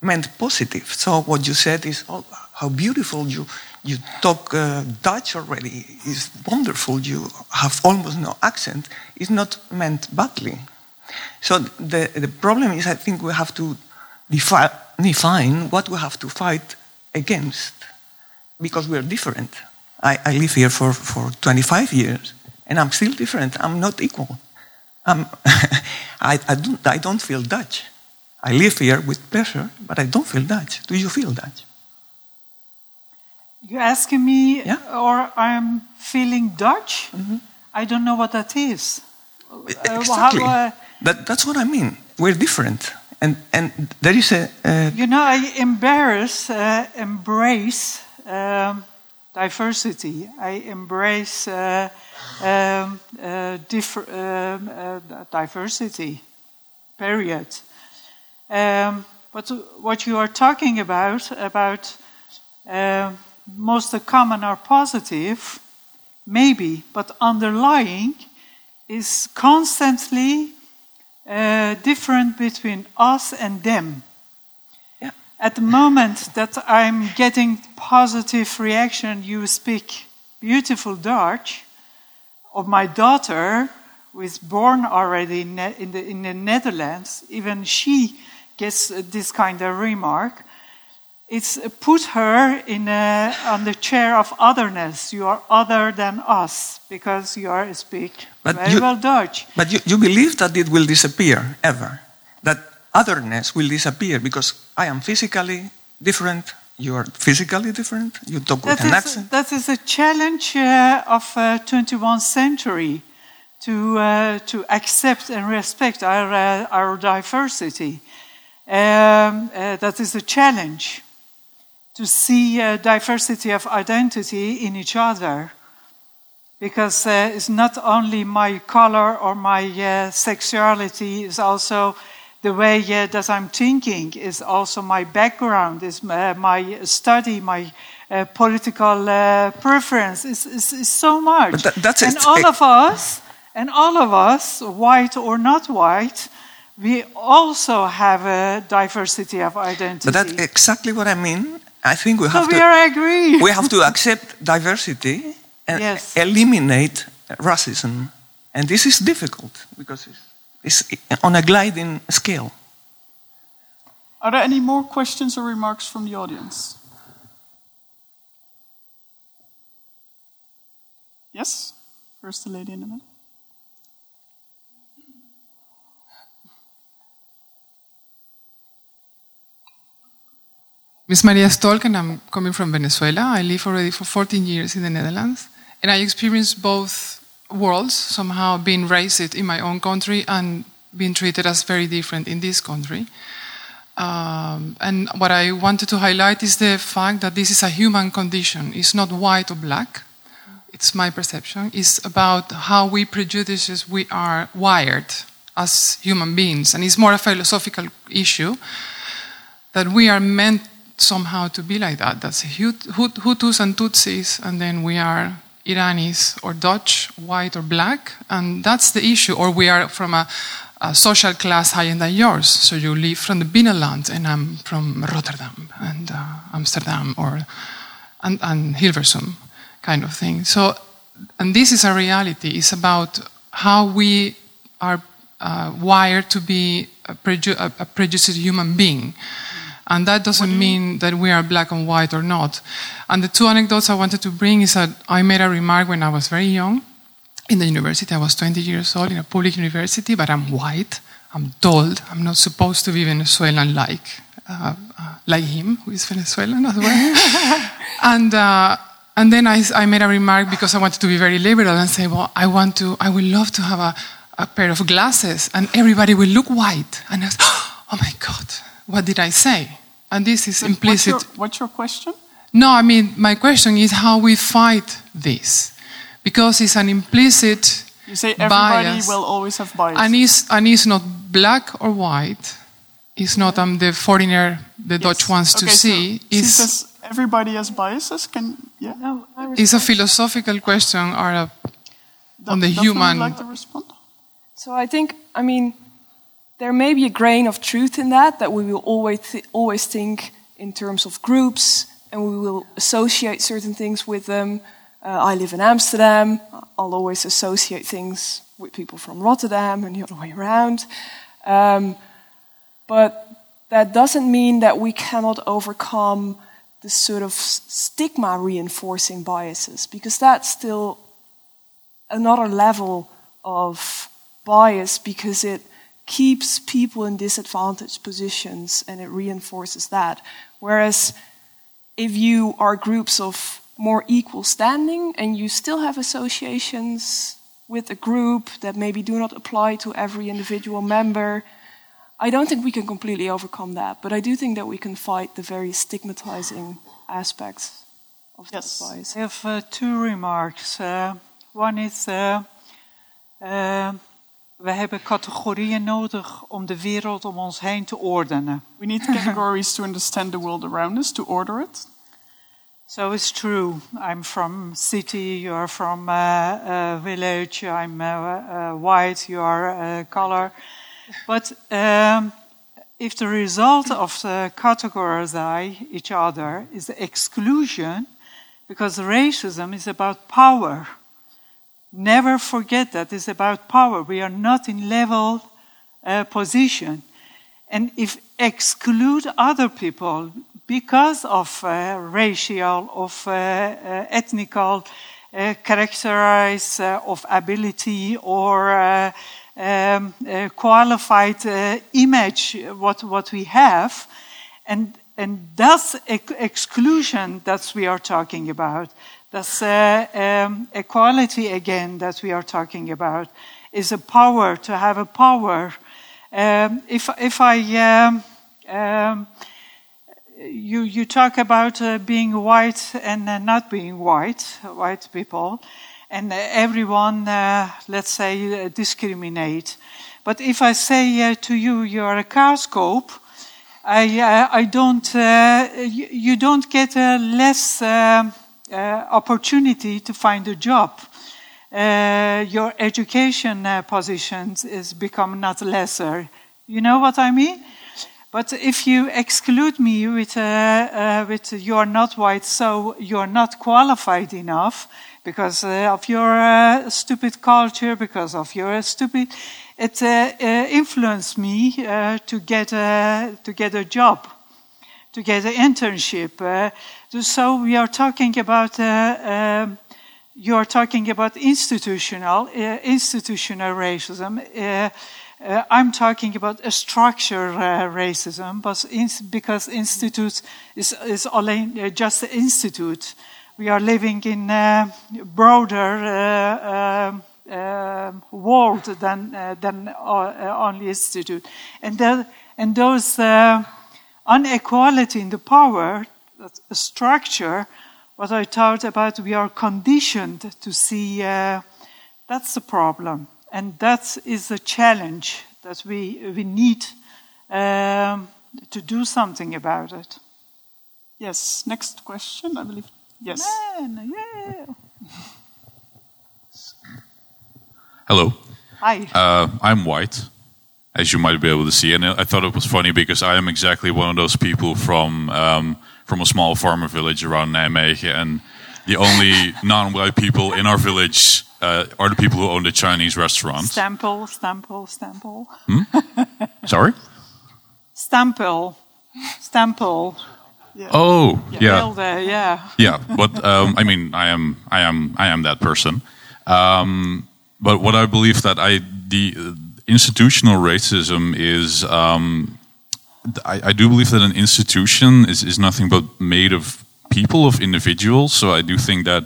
H: meant positive. So what you said is, oh, how beautiful you you talk uh, Dutch already. It's wonderful. You have almost no accent. It's not meant badly. So the the problem is, I think we have to defi- define what we have to fight against, because we are different. I, I live here for, for 25 years, and I'm still different. I'm not equal. I'm I, I, don't, I don't feel Dutch. I live here with pleasure, but I don't feel Dutch. Do you feel Dutch?
D: You're asking me,
H: Yeah.
D: or I'm feeling Dutch? I don't know what that is. Uh,
H: exactly.
D: uh,
H: that, that's what I mean. We're different. And, and there is a, uh,
D: You know, I embarrass, uh, embrace um, diversity. I embrace uh, um, uh, um, uh, diversity. Period. Um, but what you are talking about, about um most of common are positive, maybe, but underlying is constantly uh, different between us and them. At the moment that I'm getting positive reaction, you speak beautiful Dutch, of my daughter, who is born already in, Ne- in, the, in the Netherlands, even she gets this kind of remark. It's uh, put her in a, on the chair of otherness. You are other than us because you are speak
H: But
D: very
H: you-
D: well Dutch.
H: but you, you believe that it will disappear ever. That otherness will disappear because I am physically different, you are physically different, you talk with an accent.
D: that is a challenge uh, of uh, 21st century to, uh, to accept and respect our, uh, our diversity. Um, uh, that is a challenge to see uh, diversity of identity in each other. Because uh, it's not only my color or my sexuality, it's also the way uh, that I'm thinking, is also my background, is my, my study, my uh, political uh, preference, is, is, is so much.
H: But that- that's
D: and
H: it.
D: all of us, and all of us, white or not white, we also have a diversity of identity.
H: But that's exactly what I mean. I think we have so
D: we
H: to
D: are agree.
H: we have to accept diversity and
D: Yes.
H: eliminate racism. And this is difficult because it's, it's on a gliding scale.
A: Are there any more questions or remarks from the audience? Yes? First, the lady in the middle.
I: Miss Maria Stolk, and I'm coming from Venezuela. I live already for 14 years in the Netherlands, and I experienced both worlds, somehow being raised in my own country and being treated as very different in this country. Um, and what I wanted to highlight is the fact that this is a human condition. It's not white or black. It's my perception. It's about how we prejudices we are wired as human beings, and it's more a philosophical issue that we are meant somehow to be like that. That's Hut- Hut- Hutus and Tutsis, and then we are Iranis or Dutch, white or black, and that's the issue. Or we are from a, a social class higher than yours. So you live from the Binnenland, and I'm from Rotterdam and uh, Amsterdam or and, and Hilversum, kind of thing. So, and this is a reality. It's about how we are uh, wired to be a, preju- a, a prejudiced human being. And that doesn't mean that we are black and white or not. And the two anecdotes I wanted to bring is that I made a remark when I was very young in the university. I was 20 years old in a public university, but I'm white. I'm told I'm not supposed to be Venezuelan like uh, uh, like him, who is Venezuelan as well. and uh, and then I, I made a remark because I wanted to be very liberal and say, well, I want to, I would love to have a, a pair of glasses, and everybody will look white. And I was, oh my God, what did I say? And this is
A: What's
I: implicit.
A: your, what's your question?
I: No, I mean, my question is how we fight this. Because it's an implicit
A: You say everybody
I: bias.
A: will always have bias.
I: And it's, and it's not black or white. It's not um, the foreigner the Dutch wants to see.
A: So
I: it's,
A: says everybody has biases. Can yeah?
C: No,
I: it's a philosophical question or a, on the
A: Daphne would
I: human.
A: like to respond.
C: So I think, I mean, there may be a grain of truth in that, that we will always, th- always think in terms of groups and we will associate certain things with them. Uh, I live in Amsterdam, I'll always associate things with people from Rotterdam and the other way around. Um, but that doesn't mean that we cannot overcome the sort of stigma reinforcing biases, because that's still another level of bias because it keeps people in disadvantaged positions and it reinforces that. Whereas if you are groups of more equal standing and you still have associations with a group that maybe do not apply to every individual member, I don't think we can completely overcome that. But I do think that we can fight the very stigmatizing aspects of
A: Yes.
C: that bias.
D: I have uh, two remarks. Uh, one is, uh, uh, we hebben categorieën nodig om de wereld om ons heen te ordenen.
A: We need categories to understand the world around us, to order it.
D: So it's true. I'm from city. You are from uh, uh, village. I'm uh, uh, white. You are uh, color. But um, if the result of the categorize each other is exclusion, because racism is about power. Never forget that it's about power. We are not in level uh, position. And if exclude other people because of uh, racial, of uh, uh, ethnical uh, characterize uh, of ability or um, qualified image, what, what we have, and, and that's exclusion that we are talking about. That's uh, um, equality again that we are talking about. Is a power to have a power. Um, if if I um, um, you you talk about uh, being white and uh, not being white, white people, and uh, everyone, uh, let's say, uh, discriminate. But if I say to you, you're a kaaskop, I uh, I don't you, you don't get a less uh, opportunity to find a job. Uh, your education uh, positions is become not lesser. You know what I mean? But if you exclude me with, uh, uh, with you are not white, so you are not qualified enough because uh, of your uh, stupid culture, because of your stupid, it uh, uh, influenced me uh, to get a, to get a job, to get an internship. So we are talking about. Uh, um, you are talking about institutional uh, institutional racism. Uh, I'm talking about a structure uh, racism, but in, because institute is is only just an institute. We are living in a broader uh, um, um world than uh, than only institute, and that, and those inequality in the power, that's a structure. What I thought about, we are conditioned to see. Uh, that's the problem, and that is a challenge that we we need um, to do something about it.
A: Yes, next question, I believe. Yes.
D: Man, yeah.
J: Hello.
D: Hi.
J: Uh, I'm white, as you might be able to see, and I thought it was funny because I am exactly one of those people from um, from a small farmer village around Nijmegen, and the only non-white people in our village uh, are the people who own the Chinese restaurant.
D: Stample, stample, stample.
J: Sorry.
D: Stample. Stample.
J: Oh, yeah.
D: Hilde, yeah.
J: yeah but um, i mean i am i am i am that person um, but what i believe that i the uh, institutional racism is um, I, I do believe that an institution is, is nothing but made of people of individuals so i do think that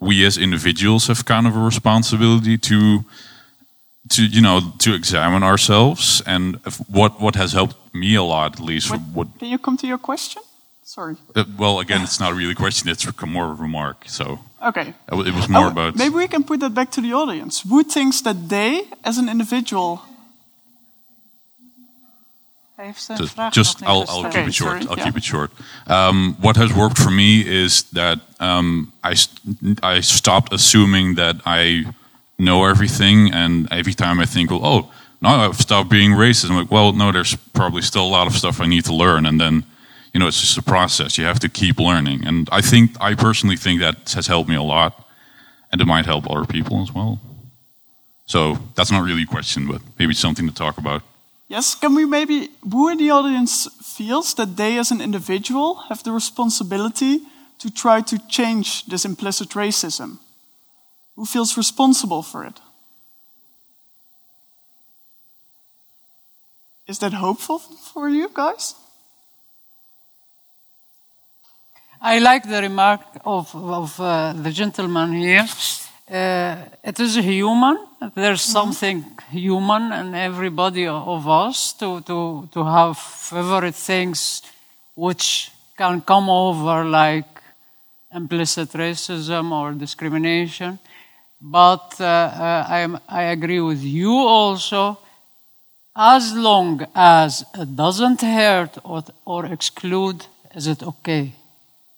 J: we as individuals have kind of a responsibility to to you know to examine ourselves and what what has helped me a lot at least what
A: Can you come to your question? Sorry.
J: uh, well, again, it's not really a question; it's more of a remark. So
A: Okay.
J: it was more
A: Oh,
J: about.
A: Maybe we can put that back to the audience. Who thinks that they, as an individual,
J: Just,
D: vraag
J: just
D: nog niet
J: I'll, I'll keep it short.
A: sorry,
J: I'll
A: yeah.
J: keep it short. Um, what has worked for me is that um, I I stopped assuming that I know everything, and every time I think, well, oh, now I've stopped being racist. I'm like, well, no, there's probably still a lot of stuff I need to learn, and then. You know, it's just a process. You have to keep learning, and I think I personally think that has helped me a lot, and it might help other people as well. So that's not really a question, but maybe it's something to talk about.
A: Yes, can we maybe, who in the audience feels that they, as an individual, have the responsibility to try to change this implicit racism? Who feels responsible for it? Is that hopeful for you guys?
B: I like the remark of, of uh, the gentleman here. Uh, it is human. There's something human in everybody of us to, to, to have favorite things which can come over like implicit racism or discrimination. But uh, uh, I, am, I agree with you also. As long as it doesn't hurt or, or exclude, is it okay?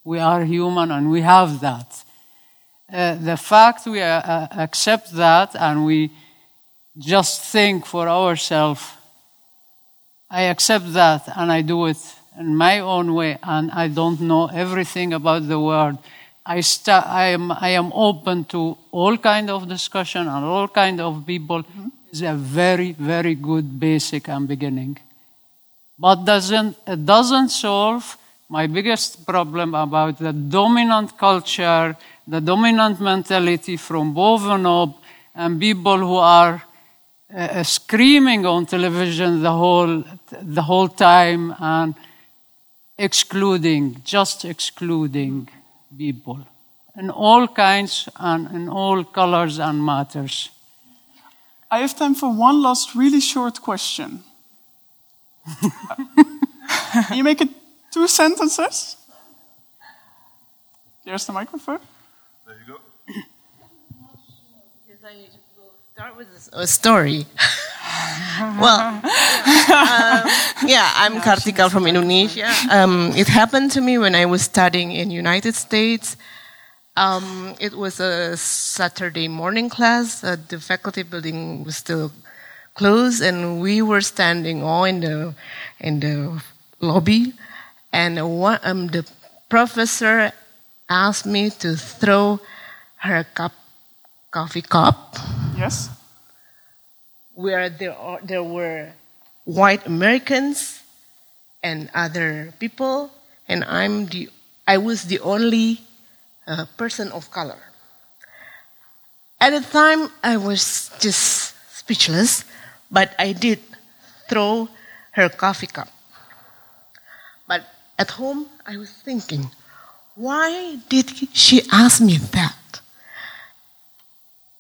B: We are human and we have that. Uh, the fact we uh, uh, accept that and we just think for ourselves, I accept that and I do it in my own way and I don't know everything about the world. I, sta- I, am, I am open to all kind of discussion and all kind of people mm-hmm. is a very, very good basic and beginning. But doesn't, it doesn't solve my biggest problem about the dominant culture, the dominant mentality from bovenop, and people who are uh, screaming on television the whole, the whole time and excluding, just excluding people in all kinds and in all colors and matters.
A: I have time for one last really short question. Can you make it two sentences? There's the microphone.
K: There you go.
L: Yes, I will start with a story. well, uh, yeah, I'm Kartika from Indonesia. Um, it happened to me when I was studying in United States. Um, it was a Saturday morning class. Uh, the faculty building was still closed, and we were standing all in the in the lobby. And one, um, the professor asked me to throw her cup, coffee cup.
A: Yes.
L: Where there are, there were white Americans and other people, and I'm the I was the only uh, person of color. At the time, I was just speechless, but I did throw her coffee cup. But at home, I was thinking, why did she ask me that?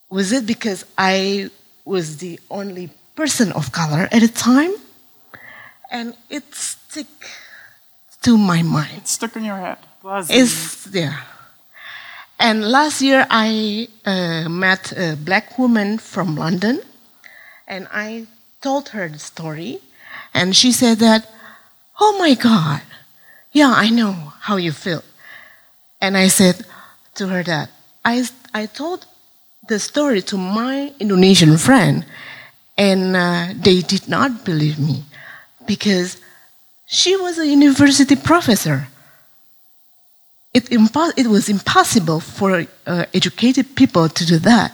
L: Was it because I was the only person of color at the time? And it stuck to my mind.
A: It stuck in your head.
L: It's there. And last year, I uh, met a black woman from London, and I told her the story, and she said that, "Oh my God, yeah, I know how you feel." And I said to her that I I told the story to my Indonesian friend, and uh, they did not believe me because she was a university professor it, impo- it was impossible for uh, educated people to do that.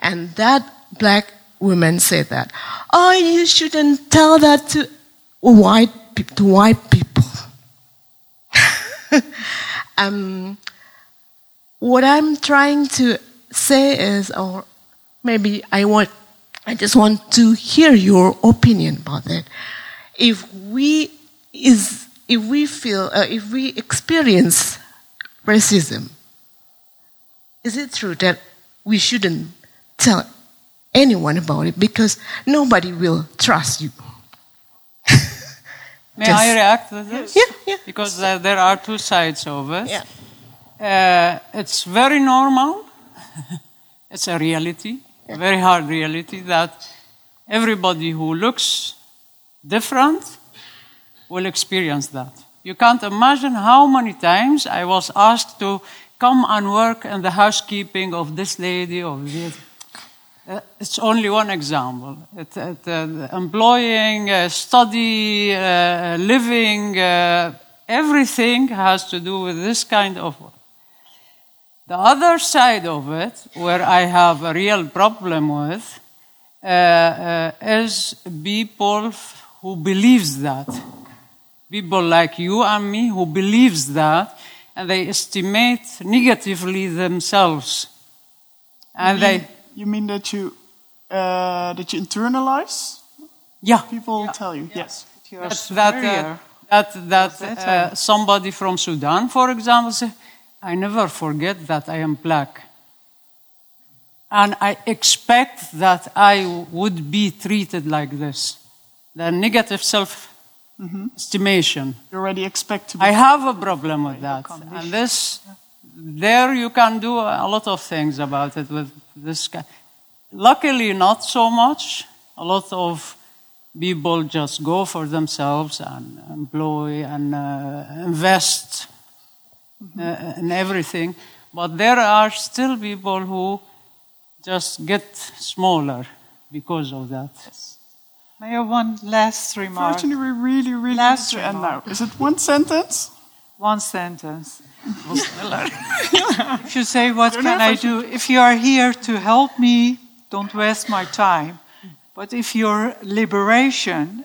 L: And that black woman said that, oh, you shouldn't tell that to white, pe- to white people. um, what I'm trying to say is, or maybe I want, I just want to hear your opinion about that. If we is, if we feel, uh, if we experience racism. Is it true that we shouldn't tell anyone about it because nobody will trust you?
B: May Just, I react to this?
L: Yeah, yeah.
B: Because uh, there are two sides of it.
L: Yeah.
B: Uh, it's very normal. it's a reality, a very hard reality that everybody who looks different will experience that. You can't imagine how many times I was asked to come and work in the housekeeping of this lady or this. Uh, it's only one example. It, it, uh, employing, uh, study, uh, living, uh, everything has to do with this kind of work. The other side of it, where I have a real problem with, uh, is people who believes that. People like you and me who believes that and they estimate negatively themselves. And
A: you mean,
B: they
A: you mean that you uh, that you internalize?
B: Yeah.
A: People tell you, yes.
D: You are
B: That, that, uh, that, that uh, somebody from Sudan, for example, say, I never forget that I am black. And I expect that I would be treated like this. The negative self estimation.
A: You already expect to be.
B: I have a problem with that. And this, there you can do a lot of things about it with this guy. Luckily, not so much. A lot of people just go for themselves and employ and uh, invest uh, in everything. But there are still people who just get smaller because of that.
D: May I have one last remark?
A: Unfortunately, we really, really
D: Last
A: need to end now. Is it one sentence?
D: One sentence. if you say, What can I do? If you are here to help me, don't waste my time. But if your liberation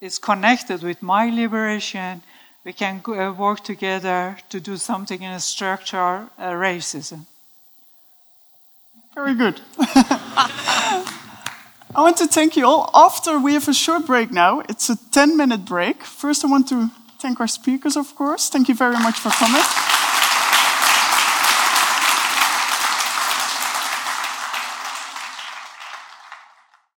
D: is connected with my liberation, we can uh, work together to do something in a structure uh, racism.
A: Very good. I want to thank you all. After we have a short break now, it's a 10 minute break. First, I want to thank our speakers, of course. Thank you very much for coming.